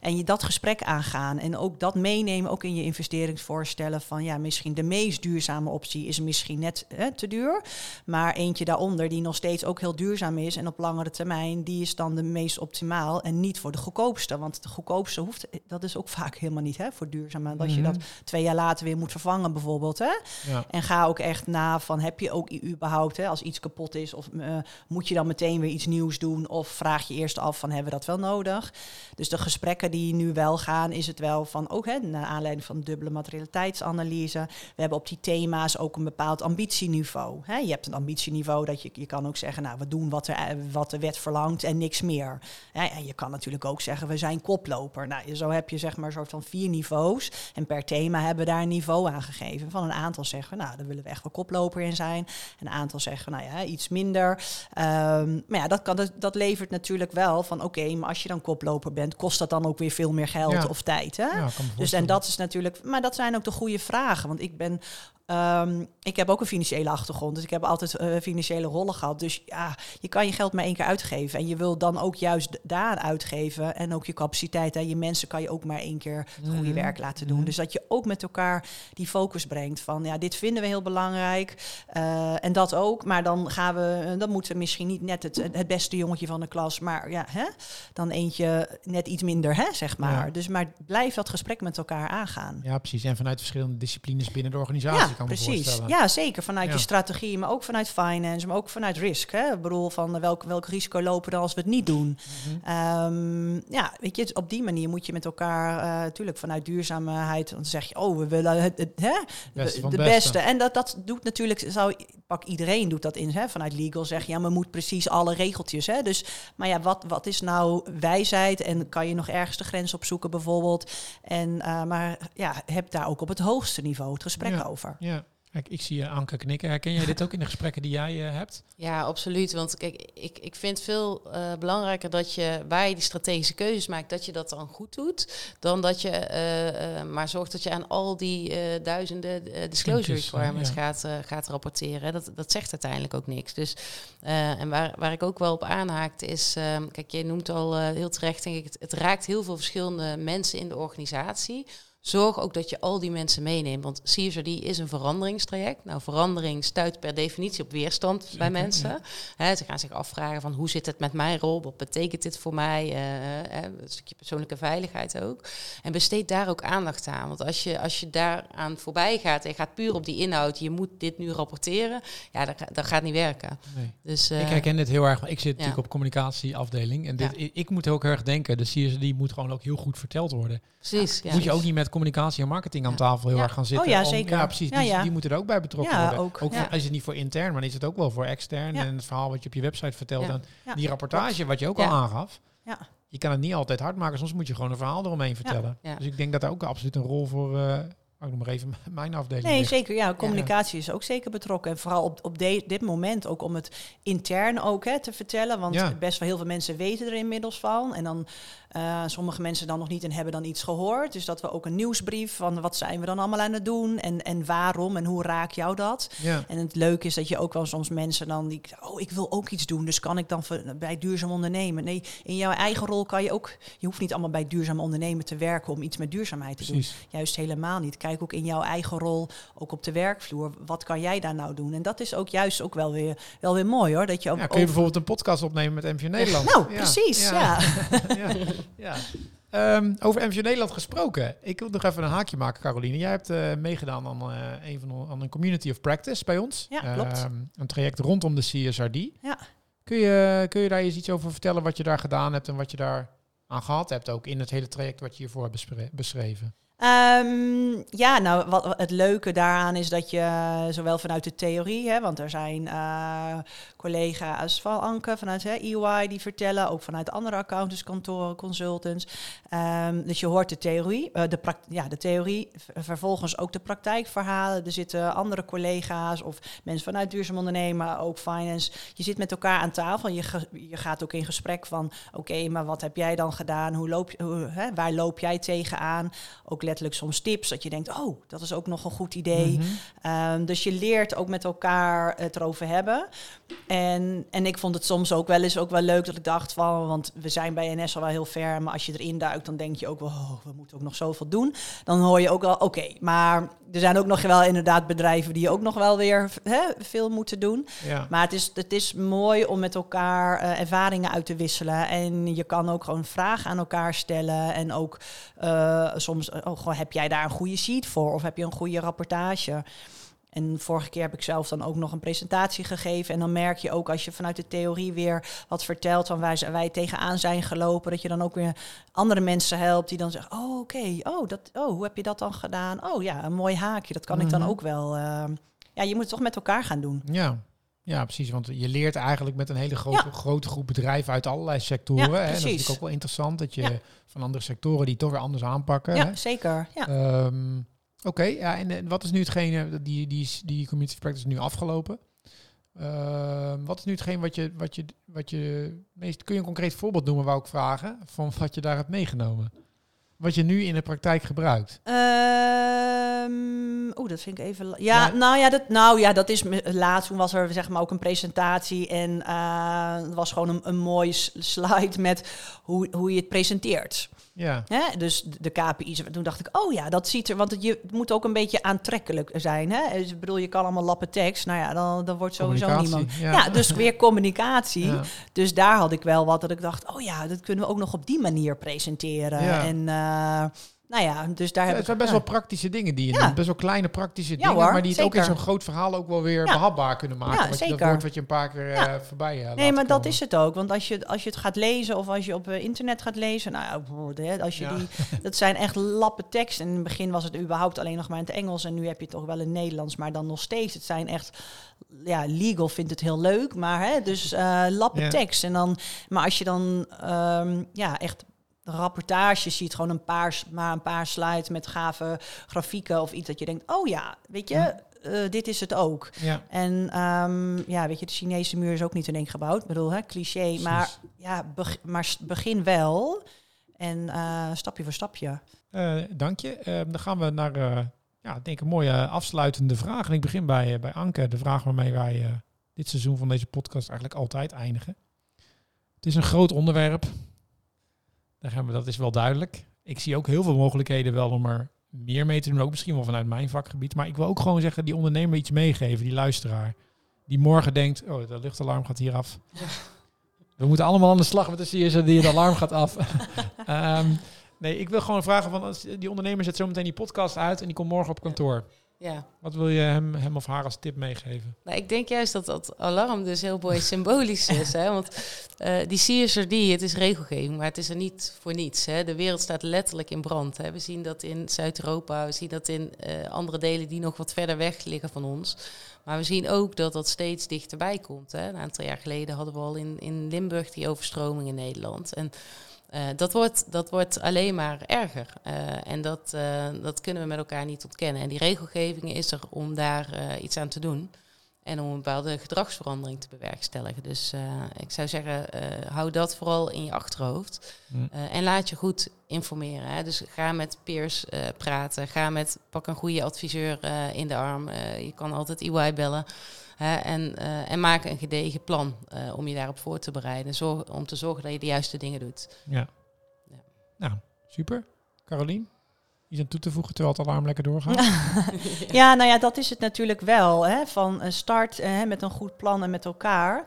S3: en je dat gesprek aangaan en ook dat meenemen, ook in je investeringsvoorstellen van, ja, misschien de meest duurzame optie is misschien net hè, te duur. Maar eentje daaronder die nog steeds ook heel duurzaam is en op langere termijn, die is dan de meest optimaal en niet voor de goedkoopste. Want de goedkoopste hoeft, dat is ook vaak helemaal niet hè, voor duurzaam. Dat mm je mhm. dat twee jaar later weer moet vervangen bijvoorbeeld. Hè? Ja. En ga ook echt na van heb je ook überhaupt, hè, als iets kapot is, of uh, moet je dan meteen weer iets nieuws doen? Of vraag je eerst af van hebben we dat wel nodig? Dus de gesprekken die nu wel gaan, is het wel van ook hè, naar aanleiding van dubbele materialiteitsanalyse. We hebben op die thema's ook een bepaald ambitieniveau. Hè? Je hebt een ambitieniveau dat je, je kan ook zeggen, nou we doen wat, er, wat de wet verlangt en niks meer. Ja, en je kan natuurlijk ook zeggen, we zijn koploper. Nou, zo heb je zeg maar een soort van vier niveaus. En per thema hebben we daar een niveau aan gegeven. Van een aantal zeggen, nou, daar willen we echt wel koploper in zijn. Een aantal zeggen, nou ja, iets minder. Um, maar ja, dat, kan, dat, dat levert natuurlijk wel van, oké, maar als je dan koploper bent, kost dat dan ook weer veel meer geld of tijd. Hè? Ja, dus en dat is natuurlijk, maar dat zijn ook de goede vragen. Want ik ben Um, ik heb ook een financiële achtergrond, dus ik heb altijd uh, financiële rollen gehad. Dus ja, je kan je geld maar één keer uitgeven. En je wil dan ook juist daar uitgeven. En ook je capaciteit en je mensen kan je ook maar één keer het goede mhm. werk laten doen. Mhm. Dus dat je ook met elkaar die focus brengt van ja, dit vinden we heel belangrijk. Uh, en dat ook. Maar dan gaan we, dan moeten we misschien niet net het, het beste jongetje van de klas, maar ja, hè, dan eentje net iets minder, hè, zeg maar. Dus maar blijf dat gesprek met elkaar aangaan.
S1: Ja, precies. En vanuit verschillende disciplines binnen de organisatie. Ja precies.
S3: Ja, zeker. Vanuit je strategie, maar ook vanuit finance, maar ook vanuit risk. Hè? Ik bedoel, van welk, welk risico lopen dan als we het niet doen? Mhm. Ehm, ja, weet je, op die manier moet je met elkaar, uh, natuurlijk vanuit duurzaamheid, dan zeg je, oh, we willen het, het hè? de, beste. En dat, dat doet natuurlijk, zou, pak iedereen doet dat in, hè? vanuit legal zeg je, ja, maar moet precies alle regeltjes. Hè? Dus, maar ja, wat, wat is nou wijsheid en kan je nog ergens de grens opzoeken bijvoorbeeld? En, uh, maar ja, heb daar ook op het hoogste niveau het gesprek over.
S1: Ja. Kijk, ik zie Anke knikken. Herken jij dit ook in de gesprekken die jij hebt?
S2: Ja, absoluut. Want kijk, ik, ik vind veel uh, belangrijker dat je waar je die strategische keuzes maakt, dat je dat dan goed doet. Dan dat je uh, maar zorgt dat je aan al die duizenden disclosure requirements ja. gaat, gaat rapporteren. Dat, dat zegt uiteindelijk ook niks. Dus, en waar, waar ik ook wel op aanhaakte is, ehm, kijk, je noemt al heel terecht, denk ik, het, het raakt heel veel verschillende mensen in de organisatie. Zorg ook dat je al die mensen meeneemt. Want CSRD is een veranderingstraject. Nou, verandering stuit per definitie op weerstand bij mensen. ze gaan zich afvragen van hoe zit het met mijn rol? Wat betekent dit voor mij? Uh, een stukje persoonlijke veiligheid ook. En besteed daar ook aandacht aan. Want als je, als je daaraan voorbij gaat en gaat puur op die inhoud, je moet dit nu rapporteren, ja, dat, dat gaat niet werken. Nee.
S1: Dus, ik herken dit heel erg. Ik zit natuurlijk op communicatieafdeling. En dit, ik, moet ook erg denken, de CSRD moet gewoon ook heel goed verteld worden.
S2: Precies.
S1: Moet je ook niet met communicatie en marketing aan tafel heel erg gaan zitten.
S3: Oh ja, zeker.
S1: ja, precies. Die, die, moeten er ook bij betrokken worden.
S3: Ook,
S1: ook is het niet voor intern, maar is het ook wel voor extern. En het verhaal wat je op je website vertelt. En die rapportage wat je ook al aangaf. Ja. Je kan het niet altijd hard maken. Soms moet je gewoon een verhaal eromheen vertellen. Dus ik denk dat daar ook absoluut een rol voor... Uh, ik nog maar even [laughs] mijn afdeling.
S3: Nee, zeker. Ja, communicatie is ook zeker betrokken. En vooral op, op dit moment ook om het intern ook hè, te vertellen. Want best wel heel veel mensen weten er inmiddels van. En dan uh, sommige mensen dan nog niet en hebben dan iets gehoord. Dus dat we ook een nieuwsbrief van wat zijn we dan allemaal aan het doen en, en waarom en hoe raak jou dat. Ja. En het leuke is dat je ook wel soms mensen dan die, oh ik wil ook iets doen, dus kan ik dan bij duurzaam ondernemen? Nee, in jouw eigen rol kan je ook, je hoeft niet allemaal bij duurzaam ondernemen te werken om iets met duurzaamheid te Precies. doen. Juist helemaal niet. Kijk ook in jouw eigen rol, ook op de werkvloer, wat kan jij daar nou doen? En dat is ook juist ook wel weer, wel weer mooi hoor. Dat je ook
S1: ja, kun je bijvoorbeeld een podcast opnemen met MVN Nederland?
S3: Nou, precies, ja.
S1: ja. [laughs] [laughs] ja. Um, over MVO Nederland gesproken. Ik wil nog even een haakje maken, Caroline. Jij hebt uh, meegedaan aan, uh, een van aan een community of practice bij ons.
S3: Ja, klopt.
S1: Uh, een traject rondom de CSRD. Ja. Kun je, kun je daar eens iets over vertellen wat je daar gedaan hebt en wat je daar aan gehad hebt, ook in het hele traject wat je hiervoor hebt beschreven?
S3: Um, ja, nou, wat, het leuke daaraan is dat je zowel vanuit de theorie, hè, want er zijn uh, collega's van Anke, vanuit hè, EY, die vertellen, ook vanuit andere accountantskantoren, consultants. Um, dus je hoort de theorie, uh, de, ja, de theorie, vervolgens ook de praktijkverhalen. Er zitten andere collega's of mensen vanuit duurzaam ondernemen, ook finance. Je zit met elkaar aan tafel je, je gaat ook in gesprek van, oké, maar wat heb jij dan gedaan? Hoe loop, hoe, hè, waar loop jij tegenaan? Ook letterlijk soms tips dat je denkt, oh, dat is ook nog een goed idee. Mm dus je leert ook met elkaar het erover hebben. En, en ik vond het soms ook wel eens ook wel leuk dat ik dacht van, want we zijn bij NS al wel heel ver, maar als je erin duikt, dan denk je ook wel, oh, we moeten ook nog zoveel doen. Dan hoor je ook wel, oké, maar er zijn ook nog wel inderdaad bedrijven die ook nog wel weer hè, veel moeten doen. Ja. Maar het is, het is mooi om met elkaar uh, ervaringen uit te wisselen. En je kan ook gewoon vragen aan elkaar stellen. En ook uh, soms, oh, gewoon, heb jij daar een goede sheet voor? Of heb je een goede rapportage? En vorige keer heb ik zelf dan ook nog een presentatie gegeven. En dan merk je ook als je vanuit de theorie weer wat vertelt van waar wij tegenaan zijn gelopen, dat je dan ook weer andere mensen helpt die dan zeggen: Oh, oké, oh, dat, oh, hoe heb je dat dan gedaan? Oh ja, een mooi haakje. Dat kan ik dan mhm. ook wel. Uh, ja, je moet het toch met elkaar gaan doen.
S1: Ja. Ja, precies. Want je leert eigenlijk met een hele grote, grote groep bedrijven uit allerlei sectoren. Ja, hè? Dat is natuurlijk ook wel interessant dat je van andere sectoren die toch weer anders aanpakken.
S3: Ja,
S1: hè?
S3: zeker. Ja.
S1: Um, Oké, ja, en, wat is nu hetgene, die, die, die community practice is nu afgelopen. Uh, wat is nu hetgeen wat je, wat je, wat je meest, kun je een concreet voorbeeld noemen, wou ik vragen, van wat je daar hebt meegenomen? Wat je nu in de praktijk gebruikt?
S3: Um, Oeh, dat vind ik even. Ja, nou ja, dat, nou ja, dat is laatst. Toen was er zeg maar ook een presentatie en uh, het was gewoon een, een mooie slide met hoe, hoe je het presenteert. Ja. Hè? Dus de KPI's. Toen dacht ik, oh ja, dat ziet er. Want het, je, het moet ook een beetje aantrekkelijk zijn. Hè? Dus, ik bedoel, je kan allemaal lappen tekst. Nou ja, dan, dan wordt sowieso niemand. Ja. ja. dus weer communicatie. Dus daar had ik wel wat dat ik dacht, oh ja, dat kunnen we ook nog op die manier presenteren. En uh, nou ja, dus daar heb
S1: Het zijn best wel praktische dingen die je Best wel kleine praktische dingen, maar die het ook in zo'n groot verhaal ook wel weer behapbaar kunnen maken. wat je, dat woord wat je een paar keer uh, voorbij uh,
S3: Nee, maar dat is het ook. Want als je, als je het gaat lezen of als je op uh, internet gaat lezen, nou ja, als je die, [laughs] dat zijn echt lappen tekst. En in het begin was het überhaupt alleen nog maar in het Engels en nu heb je het toch wel in het Nederlands, maar dan nog steeds. Het zijn echt, ja, legal vindt het heel leuk, maar hè, dus lappen tekst. En dan, maar als je dan um, ja, echt rapportages ziet, gewoon een paar, maar een paar slides met gave grafieken of iets dat je denkt, oh ja, weet je, uh, dit is het ook.
S1: Ja.
S3: En um, ja, weet je, de Chinese muur is ook niet in één gebouwd. Ik bedoel, hè, cliché, maar ja, beg maar begin wel en uh, stapje voor stapje.
S1: Uh, dank je. dan gaan we naar, ja, denk ik een mooie afsluitende vraag. En ik begin bij, bij Anke, de vraag waarmee wij dit seizoen van deze podcast eigenlijk altijd eindigen. Het is een groot onderwerp. Daar gaan we, dat is wel duidelijk. Ik zie ook heel veel mogelijkheden wel om er meer mee te doen. Ook misschien wel vanuit mijn vakgebied. Maar ik wil ook gewoon zeggen, die ondernemer iets meegeven, die luisteraar. Die morgen denkt, oh, dat luchtalarm gaat hier af. We moeten allemaal aan de slag met de CSR die het alarm gaat af. um, [laughs] nee, ik wil gewoon vragen van, die ondernemer zet zo meteen die podcast uit en die komt morgen op kantoor.
S2: Ja.
S1: Wat wil je hem, hem of haar als tip meegeven?
S2: Nou, ik denk juist dat dat alarm dus heel mooi symbolisch is. Hè? Want uh, die CSRD, het is regelgeving, maar het is er niet voor niets. Hè? De wereld staat letterlijk in brand. Hè? We zien dat in Zuid-Europa, we zien dat in uh, andere delen die nog wat verder weg liggen van ons. Maar we zien ook dat dat steeds dichterbij komt. Hè? Een aantal jaar geleden hadden we al in, in Limburg die overstroming in Nederland. En uh, dat, wordt, dat wordt alleen maar erger. Uh, en dat, uh, dat kunnen we met elkaar niet ontkennen. En die regelgeving is er om daar iets aan te doen. En om een bepaalde gedragsverandering te bewerkstelligen. Dus ik zou zeggen, hou dat vooral in je achterhoofd. En laat je goed informeren. Hè. Dus ga met peers praten. Ga met, pak een goede adviseur in de arm. je kan altijd EY bellen. Hè, en, uh, en maak een gedegen plan uh, om je daarop voor te bereiden. Zorg, om te zorgen dat je de juiste dingen doet.
S1: Ja. ja. Nou, super. Carolien? Toe te voegen terwijl het alarm lekker doorgaat?
S3: ja, nou ja, dat is het natuurlijk wel. Hè, van een start uh, met een goed plan en met elkaar.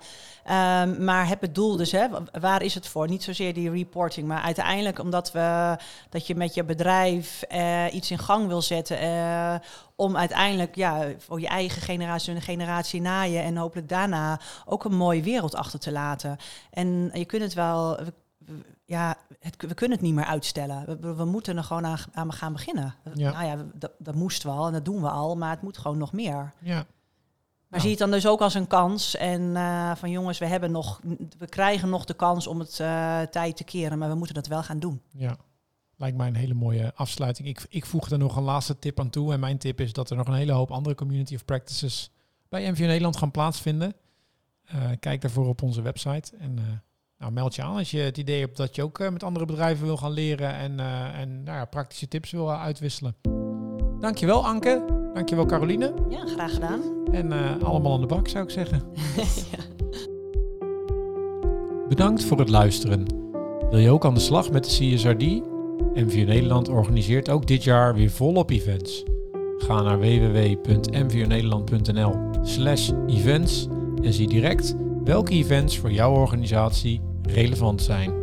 S3: Um, maar heb het doel dus, hè, waar is het voor? Niet zozeer die reporting, maar uiteindelijk omdat we dat je met je bedrijf uh, iets in gang wil zetten. Om uiteindelijk ja, voor je eigen generatie en de generatie na je en hopelijk daarna ook een mooie wereld achter te laten. En je kunt het wel ja, het, we kunnen het niet meer uitstellen. We, we moeten er gewoon aan, aan gaan beginnen. Ja. Nou ja, dat, dat moest wel en dat doen we al, maar het moet gewoon nog meer.
S1: Ja.
S3: Maar nou. zie het dan dus ook als een kans. En uh, van jongens, we hebben nog, we krijgen nog de kans om het uh, tijd te keren, maar we moeten dat wel gaan doen.
S1: Ja, lijkt mij een hele mooie afsluiting. Ik, ik voeg er nog een laatste tip aan toe. En mijn tip is dat er nog een hele hoop andere community of practices bij MVO Nederland gaan plaatsvinden. Uh, kijk daarvoor op onze website. En nou, meld je aan als je het idee hebt dat je ook uh, met andere bedrijven wil gaan leren en, uh, en nou ja, praktische tips wil uh, uitwisselen. Dankjewel Anke, dankjewel Caroline.
S3: Ja, graag gedaan.
S1: En allemaal aan de bak zou ik zeggen. [laughs] ja. Bedankt voor het luisteren. Wil je ook aan de slag met de CSRD? MVO Nederland organiseert ook dit jaar weer volop events. Ga naar www.mvonederland.nl slash events en zie direct welke events voor jouw organisatie relevant zijn.